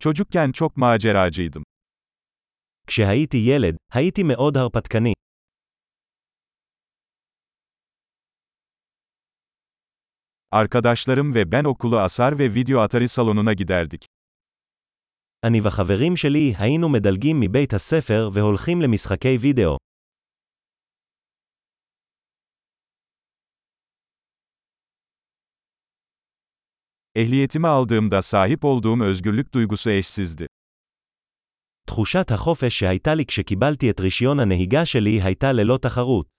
Çocukken çok maceracıydım. כשהייתי ילד, הייתי מאוד הרפתקני. Arkadaşlarım ve ben okulu asar ve video atari salonuna giderdik. אני וחברים שלי היינו מדלגים מבית הספר והולכים למשחקי וידאו. Ehliyetimi aldığımda sahip olduğum özgürlük duygusu eşsizdi. תחושת החופש שהייתה לי כשקיבלתי את רישיון הנהיגה שלי הייתה ללא תחרות.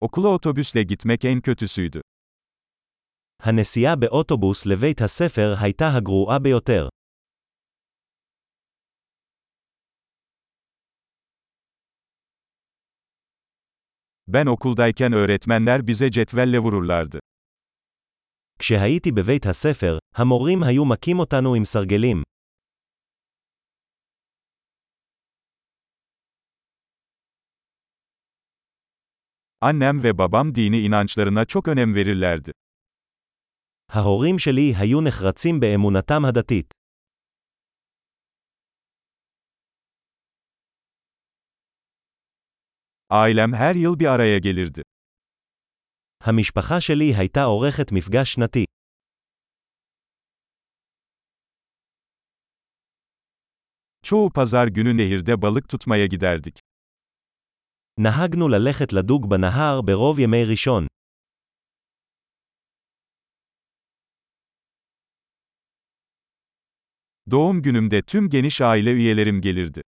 Okula otobüsle gitmek en kötüsüydü. הנסיעה באוטובוס לבית הספר הייתה הגרועה ביותר. Ben okuldayken öğretmenler bize cetvelle vururlardı. כשהייתי בבית הספר, המורים היו מכים אותנו עם סרגלים. Annem ve babam dini inançlarına çok önem verirlerdi. ההורים שלי היו נחרצים באמונתם הדתית. Ailem her yıl bir araya gelirdi. המשפחה שלי הייתה עורכת מפגש שנתי. Çoğu pazar günü nehirde balık tutmaya giderdik. נהגנו ללכת לדוג בנהר ברוב ימי ראשון. Doğum günümde tüm geniş aile üyelerim gelirdi.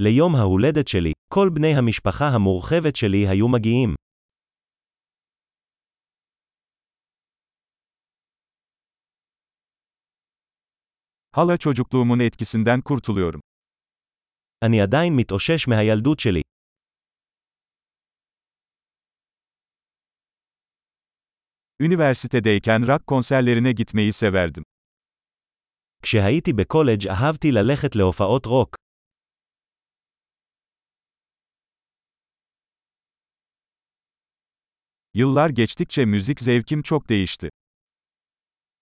ליום ההולדת שלי, כל בני המשפחה המורחבת שלי היו מגיעים. Hala çocukluğumun etkisinden kurtuluyorum. אני עדיין מתאושש מהילדות שלי. Üniversitedeyken rock konserlerine gitmeyi severdim. כשהייתי בקולג' אהבתי ללכת להופעות רוק. Yıllar geçtikçe müzik zevkim çok değişti.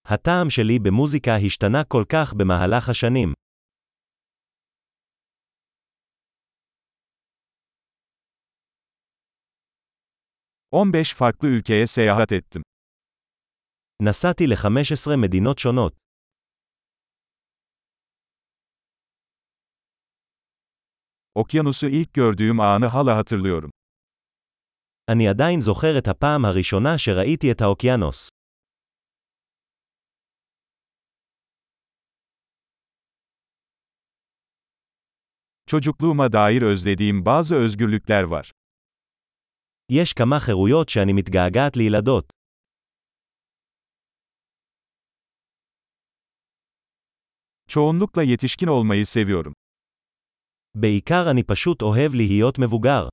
הטעם שלי במוזיקה השתנה כל כך במהלך השנים. 15 farklı ülkeye seyahat ettim. נסעתי ל-15 מדינות שונות. Okyanusu ilk gördüğüm anı hala hatırlıyorum. אני עדיין זוכר את הפעם הראשונה שראיתי את האוקיינוס. Çocukluğuma dair özlediğim bazı özgürlükler var. יש כמה חירויות שאני מתגעגעת לילדות. Çoğunlukla yetişkin olmayı seviyorum. בעיקר אני פשוט אוהב להיות מבוגר.